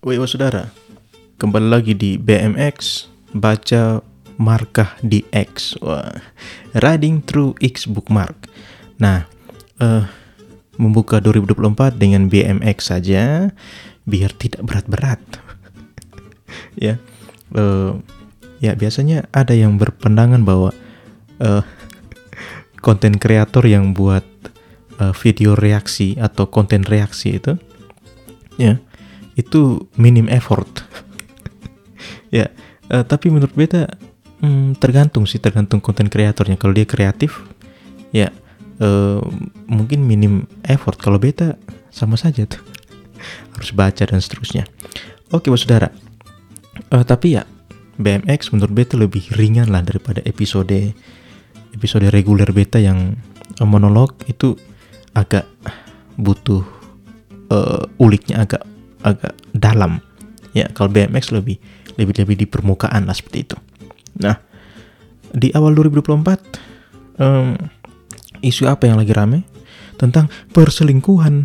Wewa saudara, kembali lagi di BMX baca markah di X. Wah, riding through X bookmark. Nah, eh, membuka 2024 dengan BMX saja biar tidak berat-berat. ya, eh, ya biasanya ada yang berpandangan bahwa eh, konten kreator yang buat eh, video reaksi atau konten reaksi itu, ya itu minim effort. ya, uh, tapi menurut beta hmm, tergantung sih, tergantung konten kreatornya. Kalau dia kreatif, ya uh, mungkin minim effort. Kalau beta sama saja tuh, harus baca dan seterusnya. Oke, bos saudara. Uh, tapi ya BMX menurut beta lebih ringan lah daripada episode episode reguler beta yang monolog itu agak butuh uh, uliknya agak agak dalam. Ya kalau BMX lebih lebih lebih di permukaan lah seperti itu. Nah di awal 2024 um, isu apa yang lagi rame? Tentang perselingkuhan.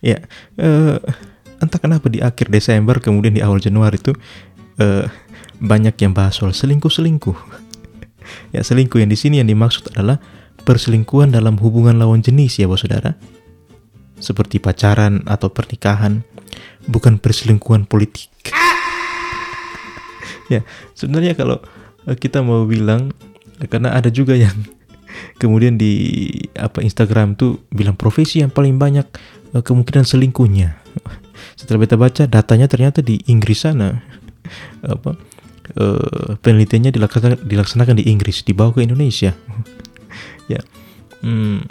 Ya uh, entah kenapa di akhir Desember kemudian di awal Januari itu uh, banyak yang bahas soal selingkuh selingkuh ya selingkuh yang di sini yang dimaksud adalah perselingkuhan dalam hubungan lawan jenis ya bos saudara seperti pacaran atau pernikahan, bukan perselingkuhan politik. ya, sebenarnya kalau eh, kita mau bilang karena ada juga yang kemudian di apa Instagram tuh bilang profesi yang paling banyak eh, kemungkinan selingkuhnya. Setelah beta baca datanya ternyata di Inggris sana apa uh, penelitiannya dilaksanakan, dilaksanakan di Inggris dibawa ke Indonesia. ya. Hmm,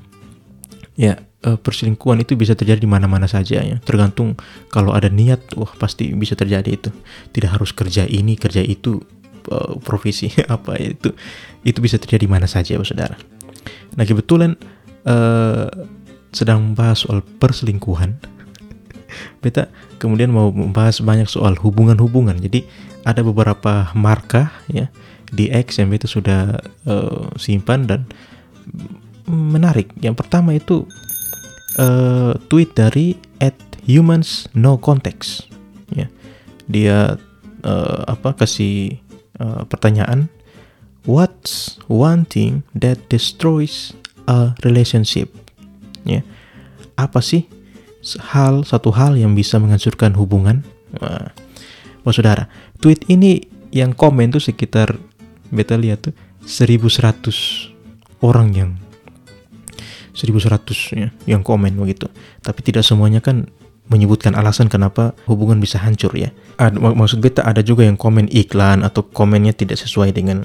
ya uh, perselingkuhan itu bisa terjadi di mana-mana saja ya. Tergantung kalau ada niat, wah pasti bisa terjadi itu. Tidak harus kerja ini, kerja itu, uh, profesi apa itu, itu bisa terjadi di mana saja, ya, saudara. Nah kebetulan uh, sedang membahas soal perselingkuhan. Beta kemudian mau membahas banyak soal hubungan-hubungan. Jadi ada beberapa markah ya di X yang beta sudah uh, simpan dan menarik. Yang pertama itu uh, tweet dari at humans no context. Ya. Dia uh, apa kasih uh, pertanyaan what's one thing that destroys a relationship? Ya. Apa sih hal satu hal yang bisa menghancurkan hubungan? Oh saudara tweet ini yang komen tuh sekitar beta lihat tuh 1100 orang yang 1100 ya, yang komen begitu. Tapi tidak semuanya kan menyebutkan alasan kenapa hubungan bisa hancur ya. Ada, mak maksud beta ada juga yang komen iklan atau komennya tidak sesuai dengan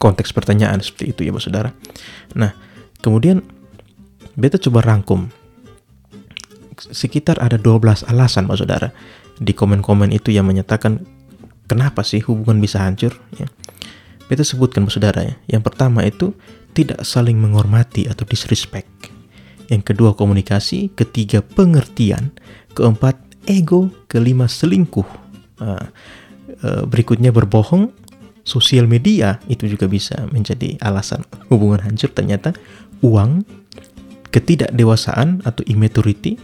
konteks pertanyaan seperti itu ya Bos Saudara. Nah, kemudian beta coba rangkum sekitar ada 12 alasan Bos Saudara di komen-komen itu yang menyatakan kenapa sih hubungan bisa hancur ya. Beta sebutkan Saudara ya. Yang pertama itu tidak saling menghormati atau disrespect. Yang kedua komunikasi, ketiga pengertian, keempat ego, kelima selingkuh. Nah, berikutnya berbohong, sosial media itu juga bisa menjadi alasan hubungan hancur ternyata uang, ketidakdewasaan atau immaturity,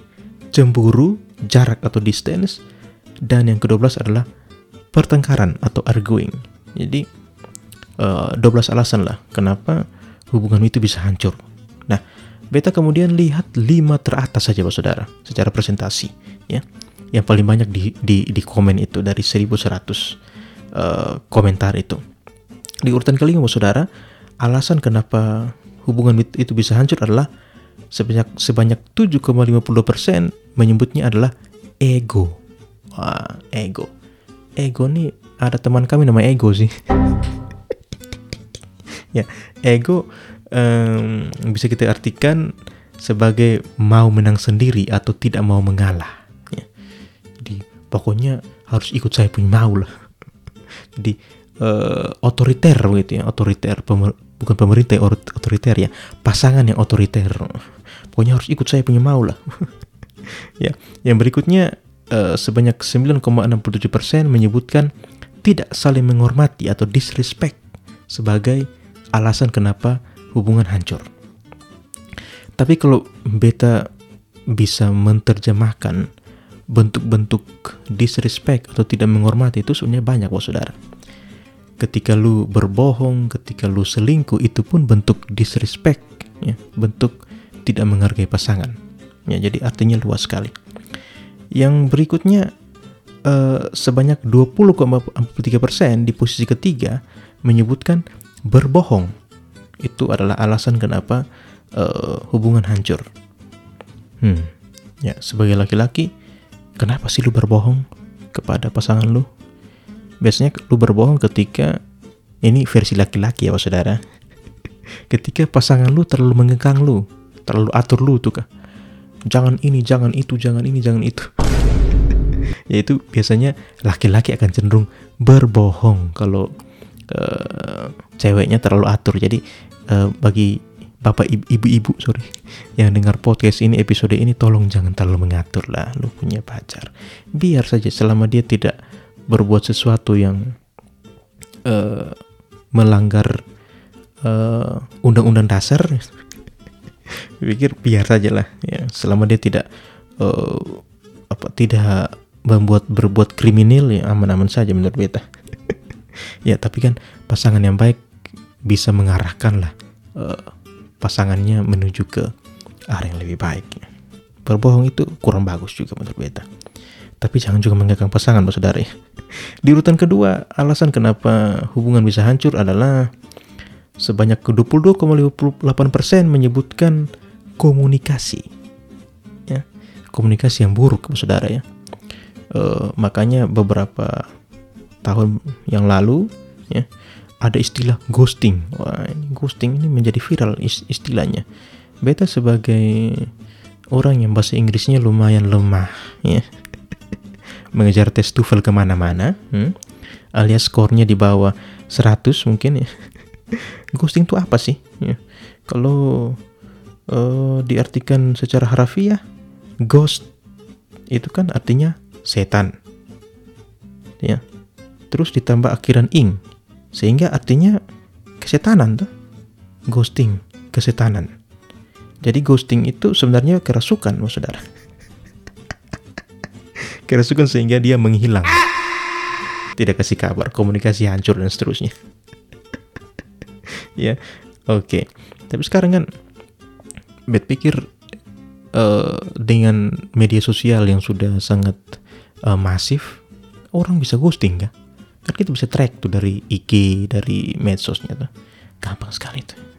cemburu, jarak atau distance, dan yang kedua belas adalah pertengkaran atau arguing. Jadi uh, 12 alasan lah kenapa hubungan itu bisa hancur. Nah, beta kemudian lihat lima teratas saja, Bapak Saudara, secara presentasi, ya. Yang paling banyak di di, di komen itu dari 1100 uh, eh, komentar itu. Di urutan kelima, Bapak Saudara, alasan kenapa hubungan itu bisa hancur adalah sebanyak sebanyak 7,50% menyebutnya adalah ego. Wah, ego. Ego nih ada teman kami nama Ego sih. ya ego um, bisa kita artikan sebagai mau menang sendiri atau tidak mau mengalah. Ya. jadi pokoknya harus ikut saya punya mau lah. Jadi uh, otoriter begitu ya otoriter pemer, bukan pemerintah otoriter ya pasangan yang otoriter. Pokoknya harus ikut saya punya mau lah. Ya yang berikutnya uh, sebanyak 9,67% menyebutkan tidak saling menghormati atau disrespect sebagai alasan kenapa hubungan hancur. Tapi kalau beta bisa menerjemahkan bentuk-bentuk disrespect atau tidak menghormati itu sebenarnya banyak bos saudara. Ketika lu berbohong ketika lu selingkuh itu pun bentuk disrespect ya bentuk tidak menghargai pasangan. Ya jadi artinya luas sekali. Yang berikutnya eh, sebanyak 20,43% di posisi ketiga menyebutkan berbohong itu adalah alasan kenapa eh, hubungan hancur. Hmm ya sebagai laki-laki kenapa sih lu berbohong kepada pasangan lu? Biasanya lu berbohong ketika ini versi laki-laki ya saudara. Ketika pasangan lu terlalu mengekang lu terlalu atur lu tuh kah jangan ini jangan itu jangan ini jangan itu. Yaitu biasanya laki-laki akan cenderung berbohong kalau uh, ceweknya terlalu atur. Jadi uh, bagi bapak ibu-ibu sorry yang dengar podcast ini episode ini tolong jangan terlalu mengatur lah lu punya pacar. Biar saja selama dia tidak berbuat sesuatu yang uh, melanggar undang undang-undang dasar pikir biar saja lah ya. Selama dia tidak uh, apa tidak membuat berbuat kriminal ya aman-aman saja menurut beta ya tapi kan pasangan yang baik bisa mengarahkan lah uh, pasangannya menuju ke arah yang lebih baik. Berbohong itu kurang bagus juga menurut beta. Tapi jangan juga mengekang pasangan, saudara. Di urutan kedua, alasan kenapa hubungan bisa hancur adalah sebanyak 22,58% menyebutkan komunikasi. Ya, komunikasi yang buruk, saudara ya. E, makanya beberapa tahun yang lalu, ya, ada istilah ghosting. Wah, ini ghosting ini menjadi viral istilahnya. Beta sebagai orang yang bahasa Inggrisnya lumayan lemah, ya. Mengejar tes TOEFL ke mana-mana, hmm? alias skornya di bawah 100 mungkin ya. ghosting itu apa sih? Ya. Kalau uh, diartikan secara harafiah, ghost itu kan artinya setan. Ya. Terus ditambah akhiran ing, sehingga artinya kesetanan tuh. Ghosting, kesetanan. Jadi ghosting itu sebenarnya kerasukan, mas saudara. kerasukan sehingga dia menghilang. Tidak kasih kabar, komunikasi hancur dan seterusnya. ya, oke. Okay. Tapi sekarang kan, bet pikir uh, dengan media sosial yang sudah sangat uh, masif, orang bisa ghosting kan? Kan kita bisa track tuh dari IG dari medsosnya tuh. Gampang sekali tuh.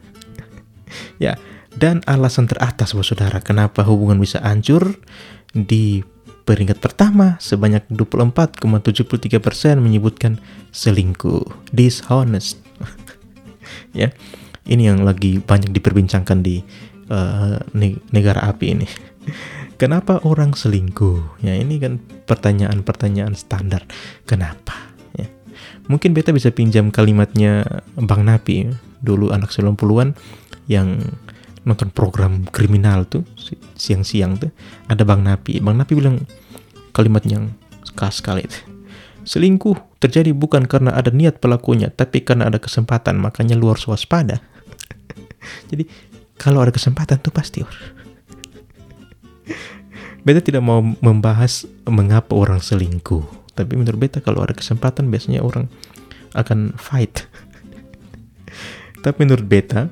Ya dan alasan teratas buat saudara kenapa hubungan bisa hancur? Di peringkat pertama sebanyak 24,73% menyebutkan selingkuh. Dishonest. Ya ini yang lagi banyak diperbincangkan di uh, negara api ini. Kenapa orang selingkuh? Ya ini kan pertanyaan-pertanyaan standar. Kenapa Mungkin beta bisa pinjam kalimatnya Bang Napi dulu anak 90-an yang nonton program kriminal tuh siang-siang tuh ada Bang Napi. Bang Napi bilang kalimat yang khas sekali itu. Selingkuh terjadi bukan karena ada niat pelakunya, tapi karena ada kesempatan, makanya luar waspada. Jadi kalau ada kesempatan tuh pasti. Beta tidak mau membahas mengapa orang selingkuh tapi menurut beta kalau ada kesempatan biasanya orang akan fight. Tapi menurut beta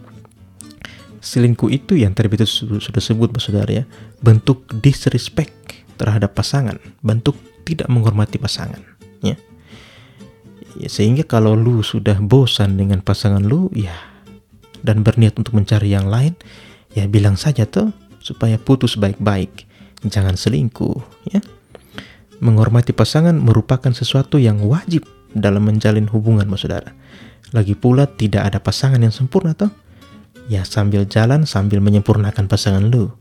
selingkuh itu yang tadi beta sudah sebut saudara ya bentuk disrespect terhadap pasangan bentuk tidak menghormati pasangan ya. ya sehingga kalau lu sudah bosan dengan pasangan lu ya dan berniat untuk mencari yang lain ya bilang saja tuh supaya putus baik-baik. Jangan selingkuh ya menghormati pasangan merupakan sesuatu yang wajib dalam menjalin hubungan, saudara. Lagi pula tidak ada pasangan yang sempurna toh. Ya sambil jalan sambil menyempurnakan pasangan lu.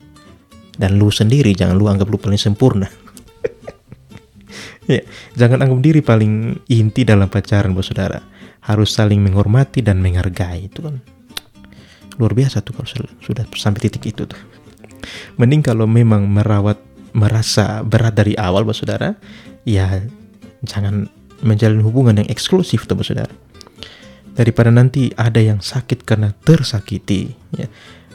Dan lu sendiri jangan lu anggap lu paling sempurna. ya, jangan anggap diri paling inti dalam pacaran, bos saudara. Harus saling menghormati dan menghargai itu kan luar biasa tuh kalau sudah sampai titik itu tuh. Mending kalau memang merawat merasa berat dari awal, Bapak Saudara, ya jangan menjalin hubungan yang eksklusif, Bapak Saudara. Daripada nanti ada yang sakit karena tersakiti, ya.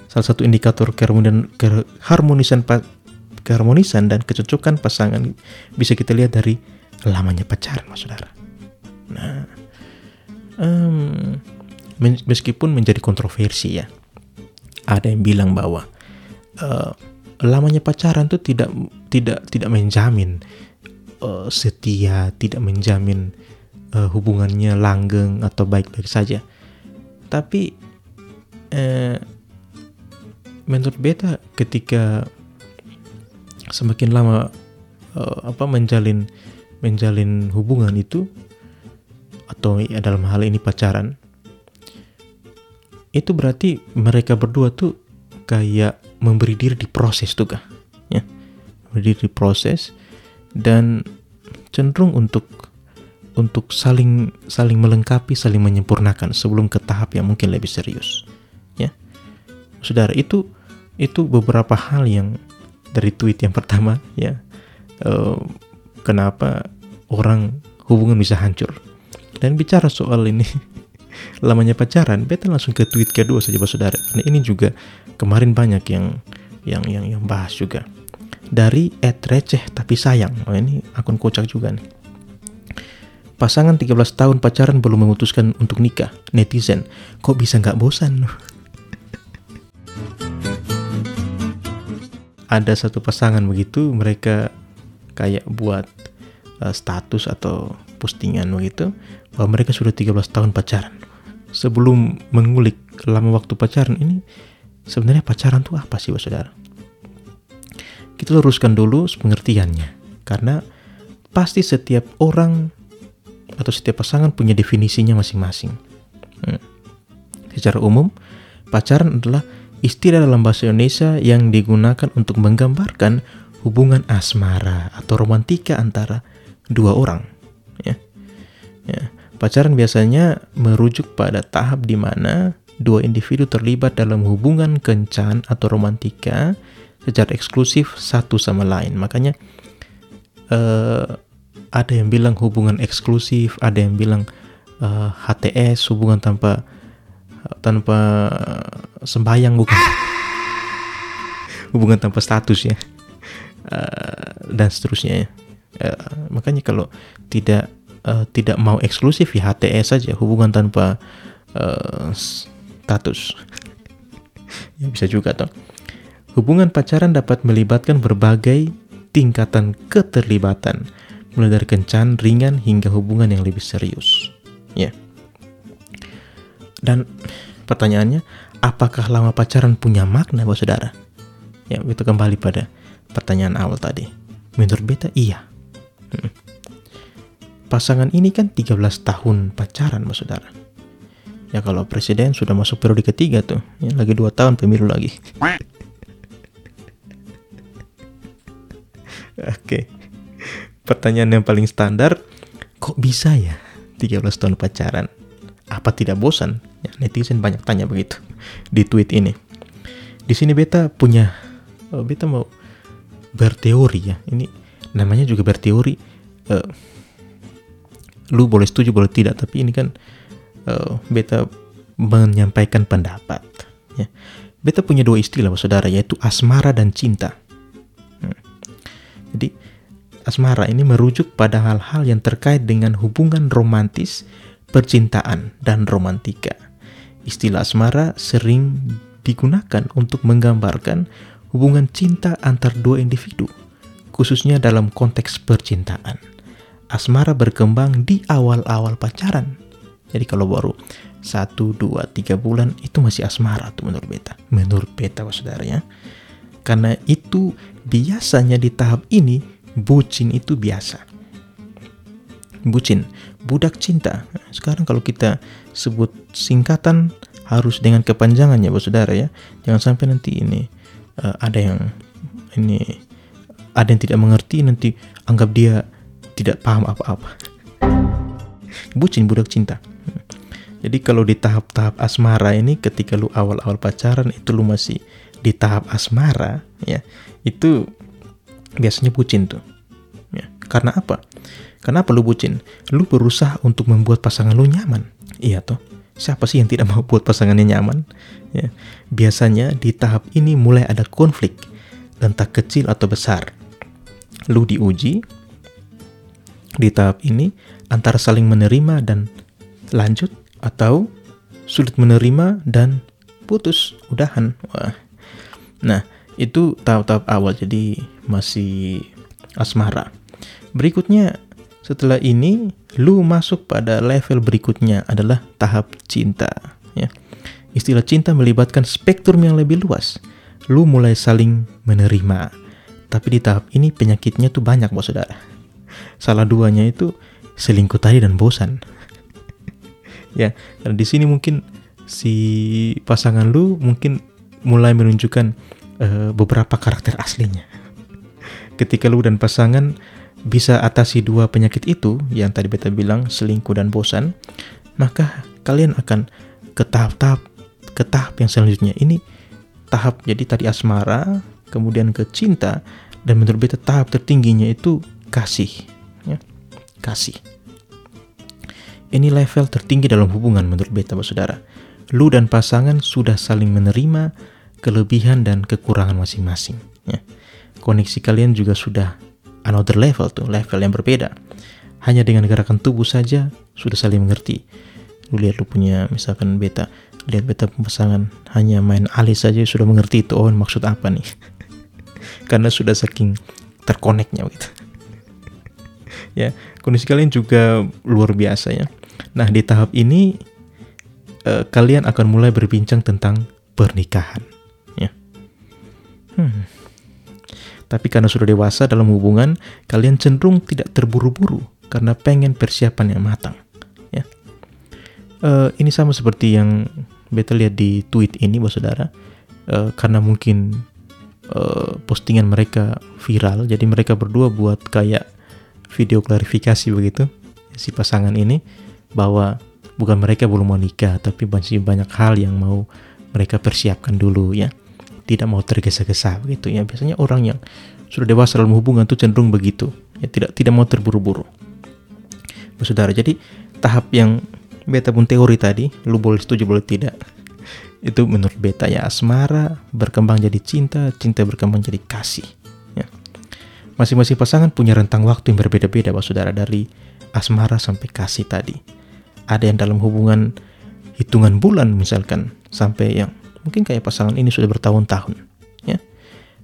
Salah satu indikator keharmonisan, keharmonisan keharmonisan dan kecocokan pasangan bisa kita lihat dari lamanya pacaran, mas saudara. Nah, um, meskipun menjadi kontroversi ya, ada yang bilang bahwa uh, lamanya pacaran tuh tidak tidak tidak menjamin uh, setia, tidak menjamin uh, hubungannya langgeng atau baik-baik saja. Tapi uh, menurut beta ketika semakin lama uh, apa menjalin menjalin hubungan itu atau ya dalam hal ini pacaran itu berarti mereka berdua tuh kayak memberi diri di proses tuh kah ya memberi diri di proses dan cenderung untuk untuk saling saling melengkapi saling menyempurnakan sebelum ke tahap yang mungkin lebih serius. Ya saudara itu itu beberapa hal yang dari tweet yang pertama ya uh, kenapa orang hubungan bisa hancur. Dan bicara soal ini lamanya pacaran beta langsung ke tweet kedua saja saudara. Nah, ini juga kemarin banyak yang yang yang yang bahas juga. Dari Ed receh tapi sayang. Oh ini akun kocak juga nih. Pasangan 13 tahun pacaran belum memutuskan untuk nikah. Netizen kok bisa nggak bosan? Ada satu pasangan begitu mereka kayak buat uh, status atau postingan begitu bahwa mereka sudah 13 tahun pacaran. Sebelum mengulik lama waktu pacaran ini sebenarnya pacaran itu apa sih, Saudara? Kita luruskan dulu pengertiannya karena pasti setiap orang atau setiap pasangan punya definisinya masing-masing. Hmm. Secara umum, pacaran adalah istilah dalam bahasa Indonesia yang digunakan untuk menggambarkan hubungan asmara atau romantika antara dua orang. Ya. Ya. Pacaran biasanya merujuk pada tahap di mana dua individu terlibat dalam hubungan kencan atau romantika secara eksklusif satu sama lain. Makanya uh, ada yang bilang hubungan eksklusif, ada yang bilang uh, eh, HTS hubungan tanpa tanpa sembayang bukan? Hubungan tanpa status ya. Uh, dan seterusnya ya. Uh, makanya kalau tidak uh, tidak mau eksklusif ya HTS saja hubungan tanpa uh, status ya bisa juga toh hubungan pacaran dapat melibatkan berbagai tingkatan keterlibatan mulai dari kencan ringan hingga hubungan yang lebih serius ya yeah. Dan pertanyaannya, apakah lama pacaran punya makna buat saudara? Ya, itu kembali pada pertanyaan awal tadi. Menurut beta, iya. Hmm. Pasangan ini kan 13 tahun pacaran, buat saudara. Ya kalau presiden sudah masuk periode ketiga tuh, ya, lagi dua tahun pemilu lagi. Oke. Pertanyaan yang paling standar, kok bisa ya 13 tahun pacaran? Apa tidak bosan? Ya, netizen banyak tanya begitu di tweet ini. Di sini beta punya, oh, beta mau berteori ya. Ini namanya juga berteori. Uh, lu boleh setuju boleh tidak, tapi ini kan uh, beta menyampaikan pendapat. Ya. Beta punya dua istilah, saudara, yaitu asmara dan cinta. Hmm. Jadi asmara ini merujuk pada hal-hal yang terkait dengan hubungan romantis percintaan, dan romantika. Istilah asmara sering digunakan untuk menggambarkan hubungan cinta antar dua individu, khususnya dalam konteks percintaan. Asmara berkembang di awal-awal pacaran. Jadi kalau baru satu, dua, tiga bulan itu masih asmara tuh menurut beta. Menurut beta saudara ya. Karena itu biasanya di tahap ini bucin itu biasa. Bucin budak cinta. Sekarang kalau kita sebut singkatan harus dengan kepanjangannya, bos saudara ya. Jangan sampai nanti ini uh, ada yang ini ada yang tidak mengerti nanti anggap dia tidak paham apa-apa. Bucin budak cinta. Jadi kalau di tahap-tahap asmara ini ketika lu awal-awal pacaran itu lu masih di tahap asmara ya, itu biasanya bucin tuh. Ya. Karena apa? Kenapa lu bucin? Lu berusaha untuk membuat pasangan lu nyaman. Iya toh. Siapa sih yang tidak mau buat pasangannya nyaman? Ya. Biasanya di tahap ini mulai ada konflik entah kecil atau besar. Lu diuji di tahap ini antara saling menerima dan lanjut atau sulit menerima dan putus, udahan. Wah. Nah, itu tahap-tahap awal jadi masih asmara. Berikutnya setelah ini lu masuk pada level berikutnya adalah tahap cinta ya. Istilah cinta melibatkan spektrum yang lebih luas. Lu mulai saling menerima. Tapi di tahap ini penyakitnya tuh banyak, Bos Saudara. Salah duanya itu selingkuh tadi dan bosan. ya, dan di sini mungkin si pasangan lu mungkin mulai menunjukkan uh, beberapa karakter aslinya. Ketika lu dan pasangan bisa atasi dua penyakit itu yang tadi beta bilang selingkuh dan bosan, maka kalian akan ke tahap-tahap ke tahap yang selanjutnya. Ini tahap jadi tadi asmara, kemudian ke cinta, dan menurut beta tahap tertingginya itu kasih. Kasih. Ini level tertinggi dalam hubungan menurut beta, saudara. Lu dan pasangan sudah saling menerima kelebihan dan kekurangan masing-masing. Ya. Koneksi kalian juga sudah another level tuh, level yang berbeda. Hanya dengan gerakan tubuh saja sudah saling mengerti. Lu lihat lu punya misalkan beta lihat beta pasangan hanya main alis saja sudah mengerti itu oh maksud apa nih karena sudah saking terkoneknya gitu ya kondisi kalian juga luar biasa ya. Nah di tahap ini eh, kalian akan mulai berbincang tentang pernikahan ya. Hmm. tapi karena sudah dewasa dalam hubungan kalian cenderung tidak terburu-buru karena pengen persiapan yang matang ya. Uh, ini sama seperti yang beta lihat di tweet ini bos saudara. Uh, karena mungkin uh, postingan mereka viral jadi mereka berdua buat kayak video klarifikasi begitu si pasangan ini bahwa bukan mereka belum mau nikah tapi masih banyak hal yang mau mereka persiapkan dulu ya tidak mau tergesa-gesa begitu ya biasanya orang yang sudah dewasa dalam hubungan tuh cenderung begitu ya tidak tidak mau terburu-buru saudara jadi tahap yang beta pun teori tadi, lu boleh setuju boleh tidak. Itu menurut beta ya asmara berkembang jadi cinta, cinta berkembang jadi kasih. Masing-masing pasangan punya rentang waktu yang berbeda-beda, Pak Saudara, dari asmara sampai kasih tadi. Ada yang dalam hubungan hitungan bulan misalkan sampai yang mungkin kayak pasangan ini sudah bertahun-tahun, ya.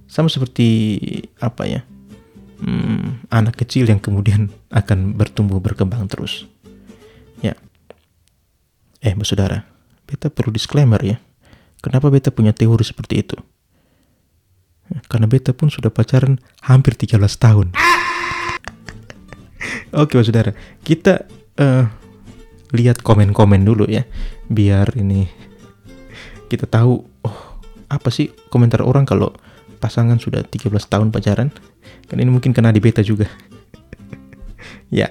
Sama seperti apa ya? Hmm, anak kecil yang kemudian akan bertumbuh berkembang terus. Ya, Eh, Saudara, beta perlu disclaimer ya. Kenapa beta punya teori seperti itu? Karena beta pun sudah pacaran hampir 13 tahun. Oke, Mbak Saudara. Kita uh, lihat komen-komen dulu ya. Biar ini kita tahu oh, apa sih komentar orang kalau pasangan sudah 13 tahun pacaran. Kan ini mungkin kena di beta juga. ya.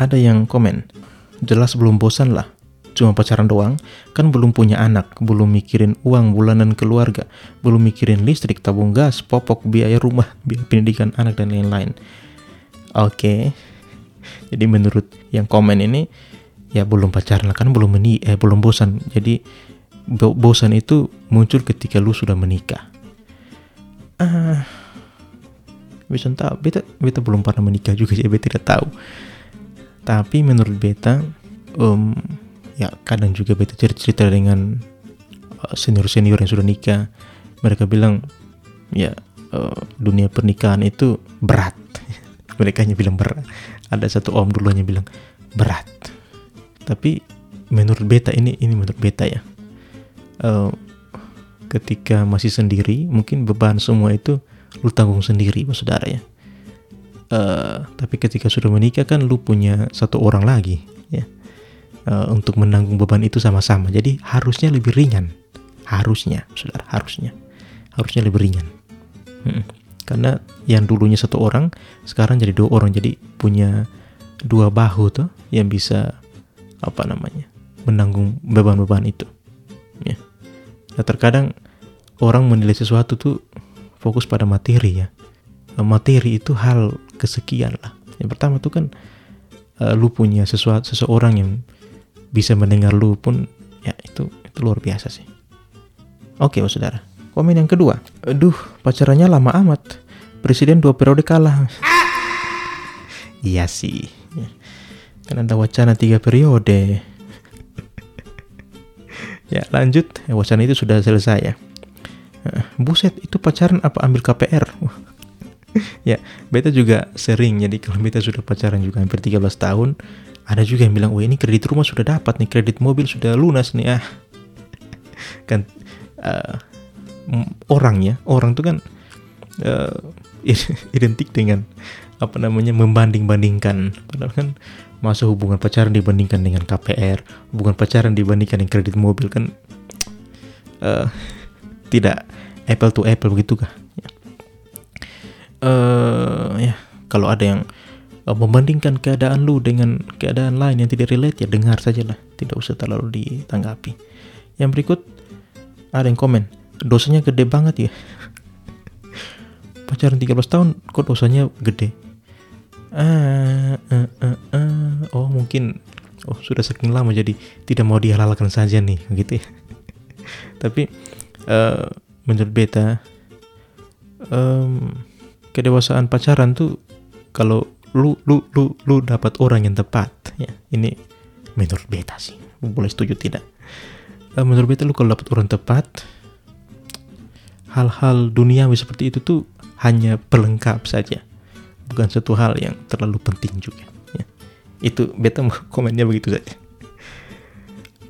Ada yang komen, jelas belum bosan lah cuma pacaran doang, kan belum punya anak, belum mikirin uang bulanan keluarga, belum mikirin listrik, tabung gas, popok, biaya rumah, biaya pendidikan anak dan lain-lain. Oke. Okay. Jadi menurut yang komen ini ya belum pacaran lah kan belum meni eh belum bosan. Jadi bosan itu muncul ketika lu sudah menikah. Ah, bisa tahu beta beta belum pernah menikah juga sih beta tidak tahu. Tapi menurut beta um, ya kadang juga beta cerita-cerita dengan uh, senior-senior yang sudah nikah. Mereka bilang ya uh, dunia pernikahan itu berat. Mereka hanya bilang berat ada satu om dulu hanya bilang berat. Tapi menurut beta ini ini menurut beta ya uh, ketika masih sendiri mungkin beban semua itu lu tanggung sendiri saudara ya. Uh, tapi ketika sudah menikah kan lu punya satu orang lagi uh, untuk menanggung beban itu sama-sama. Jadi harusnya lebih ringan. Harusnya, saudara, harusnya. Harusnya lebih ringan. Hmm. Karena yang dulunya satu orang, sekarang jadi dua orang. Jadi punya dua bahu tuh yang bisa apa namanya menanggung beban-beban itu. Ya. Nah terkadang orang menilai sesuatu tuh fokus pada materi ya. Materi itu hal kesekian lah. Yang pertama tuh kan uh, lu punya sesuatu seseorang yang bisa mendengar lu pun ya itu itu luar biasa sih. Oke, saudara. Komen yang kedua, aduh pacarannya lama amat. Presiden dua periode kalah. iya sih. Kan ada wacana tiga periode. ya lanjut, ya, wacana itu sudah selesai ya. Eh, buset, itu pacaran apa ambil KPR? ya, beta juga sering. Jadi kalau beta sudah pacaran juga hampir 13 tahun, ada juga yang bilang, wah ini kredit rumah sudah dapat nih, kredit mobil sudah lunas nih ah. kan uh, orang ya orang tuh kan uh, identik dengan apa namanya membanding-bandingkan padahal kan masa hubungan pacaran dibandingkan dengan KPR hubungan pacaran dibandingkan dengan kredit mobil kan uh, tidak apple to apple begitu kah ya. Uh, ya kalau ada yang membandingkan keadaan lu dengan keadaan lain yang tidak relate ya dengar sajalah. Tidak usah terlalu ditanggapi. Yang berikut ada yang komen dosanya gede banget ya. Pacaran 13 tahun kok dosanya gede? Ah, ah, ah, ah. oh mungkin oh sudah saking lama jadi tidak mau dihalalkan saja nih gitu ya. Tapi uh, menurut beta um, kedewasaan pacaran tuh kalau lu lu lu lu dapat orang yang tepat. Ya ini menurut beta sih. Boleh setuju tidak? Uh, menurut beta lu kalau dapat orang tepat hal-hal duniawi seperti itu tuh hanya pelengkap saja. Bukan satu hal yang terlalu penting juga. Ya. itu beta komennya begitu saja.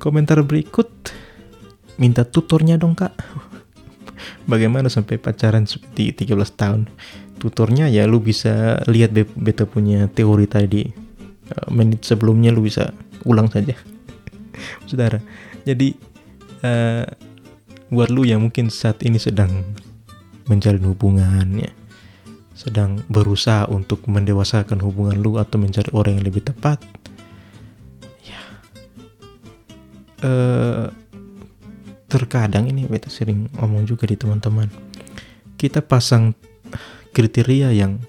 Komentar berikut minta tutornya dong kak. Bagaimana sampai pacaran seperti 13 tahun tutornya ya lu bisa lihat beta punya teori tadi. Uh, menit sebelumnya lu bisa ulang saja. Saudara jadi uh, buat lu yang mungkin saat ini sedang menjalin hubungan ya sedang berusaha untuk mendewasakan hubungan lu atau mencari orang yang lebih tepat ya uh, terkadang ini beta sering ngomong juga di teman-teman. Kita pasang kriteria yang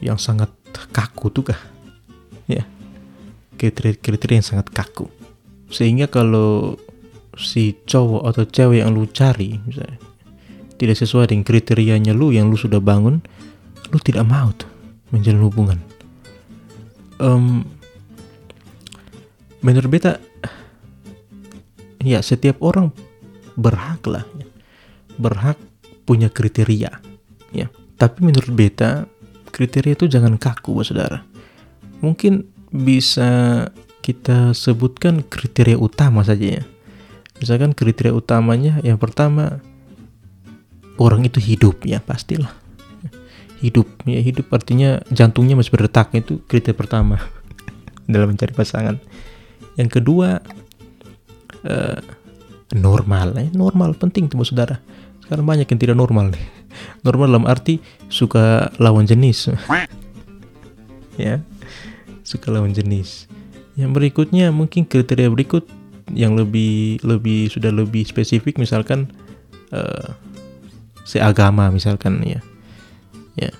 yang sangat kaku tuh kah? Ya kriteria kriteria yang sangat kaku. Sehingga kalau si cowok atau cewek yang lu cari misalnya tidak sesuai dengan kriterianya lu yang lu sudah bangun lu tidak mau tuh menjalin hubungan. Um, menurut beta ya setiap orang berhak lah ya. berhak punya kriteria tapi menurut beta kriteria itu jangan kaku saudara. Mungkin bisa kita sebutkan kriteria utama saja ya. Misalkan kriteria utamanya yang pertama orang itu hidup ya pastilah. Hidup ya hidup artinya jantungnya masih berdetak itu kriteria pertama dalam mencari pasangan. Yang kedua uh, normal ya normal penting tuh saudara. Sekarang banyak yang tidak normal nih normal dalam arti suka lawan jenis. Ya suka lawan jenis. Yang berikutnya mungkin kriteria berikut yang lebih lebih sudah lebih spesifik misalkan uh, seagama misalkan ya. Ya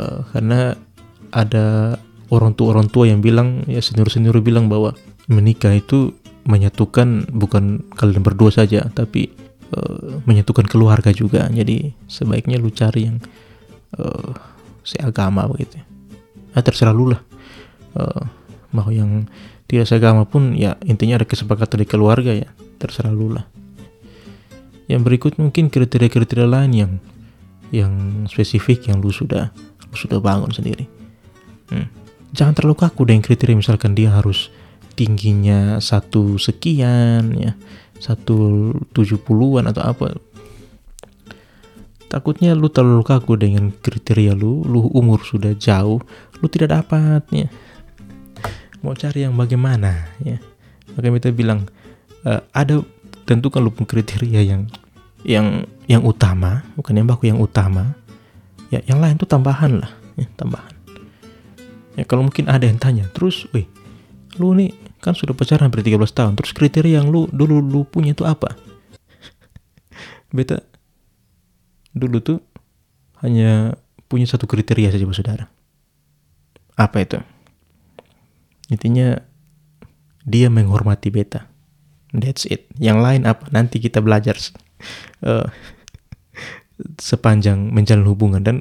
uh, karena ada orang tua orang tua yang bilang ya senior senior bilang bahwa menikah itu menyatukan bukan kalian berdua saja tapi uh, menyatukan keluarga juga. Jadi sebaiknya lu cari yang uh, seagama begitu ya. Terserah lu lah. Uh, mau yang tidak seagama pun ya intinya ada kesepakatan di keluarga ya. Terserah lu lah. Yang berikut mungkin kriteria-kriteria lain yang yang spesifik yang lu sudah lu sudah bangun sendiri. Hmm. jangan terlalu kaku dengan kriteria misalkan dia harus tingginya satu sekian ya satu tujuh puluhan atau apa. Takutnya lu terlalu kaku dengan kriteria lu lu umur sudah jauh lu tidak dapat ya. Mau cari yang bagaimana ya. Maka kita bilang uh, ada tentukan lu kriteria yang yang yang utama bukan yang baku yang utama. Ya yang lain tuh tambahan lah ya, tambahan. Ya kalau mungkin ada yang tanya terus wih lu nih kan sudah pacaran hampir 13 tahun. Terus kriteria yang lu dulu lu punya itu apa? Beta dulu tuh hanya punya satu kriteria saja saudara. Apa itu? Intinya dia menghormati beta. That's it. Yang lain apa? Nanti kita belajar uh, sepanjang menjalin hubungan. Dan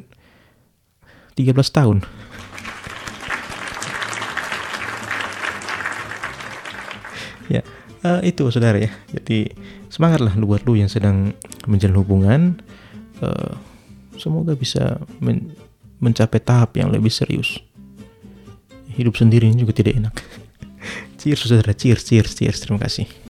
13 tahun. Ya, uh, itu saudara ya. Jadi semangatlah lu buat lu yang sedang menjalin hubungan. Uh, semoga bisa men mencapai tahap yang lebih serius. Hidup sendiri juga tidak enak. cheers saudara, cheers, cheers, cheers. Terima kasih.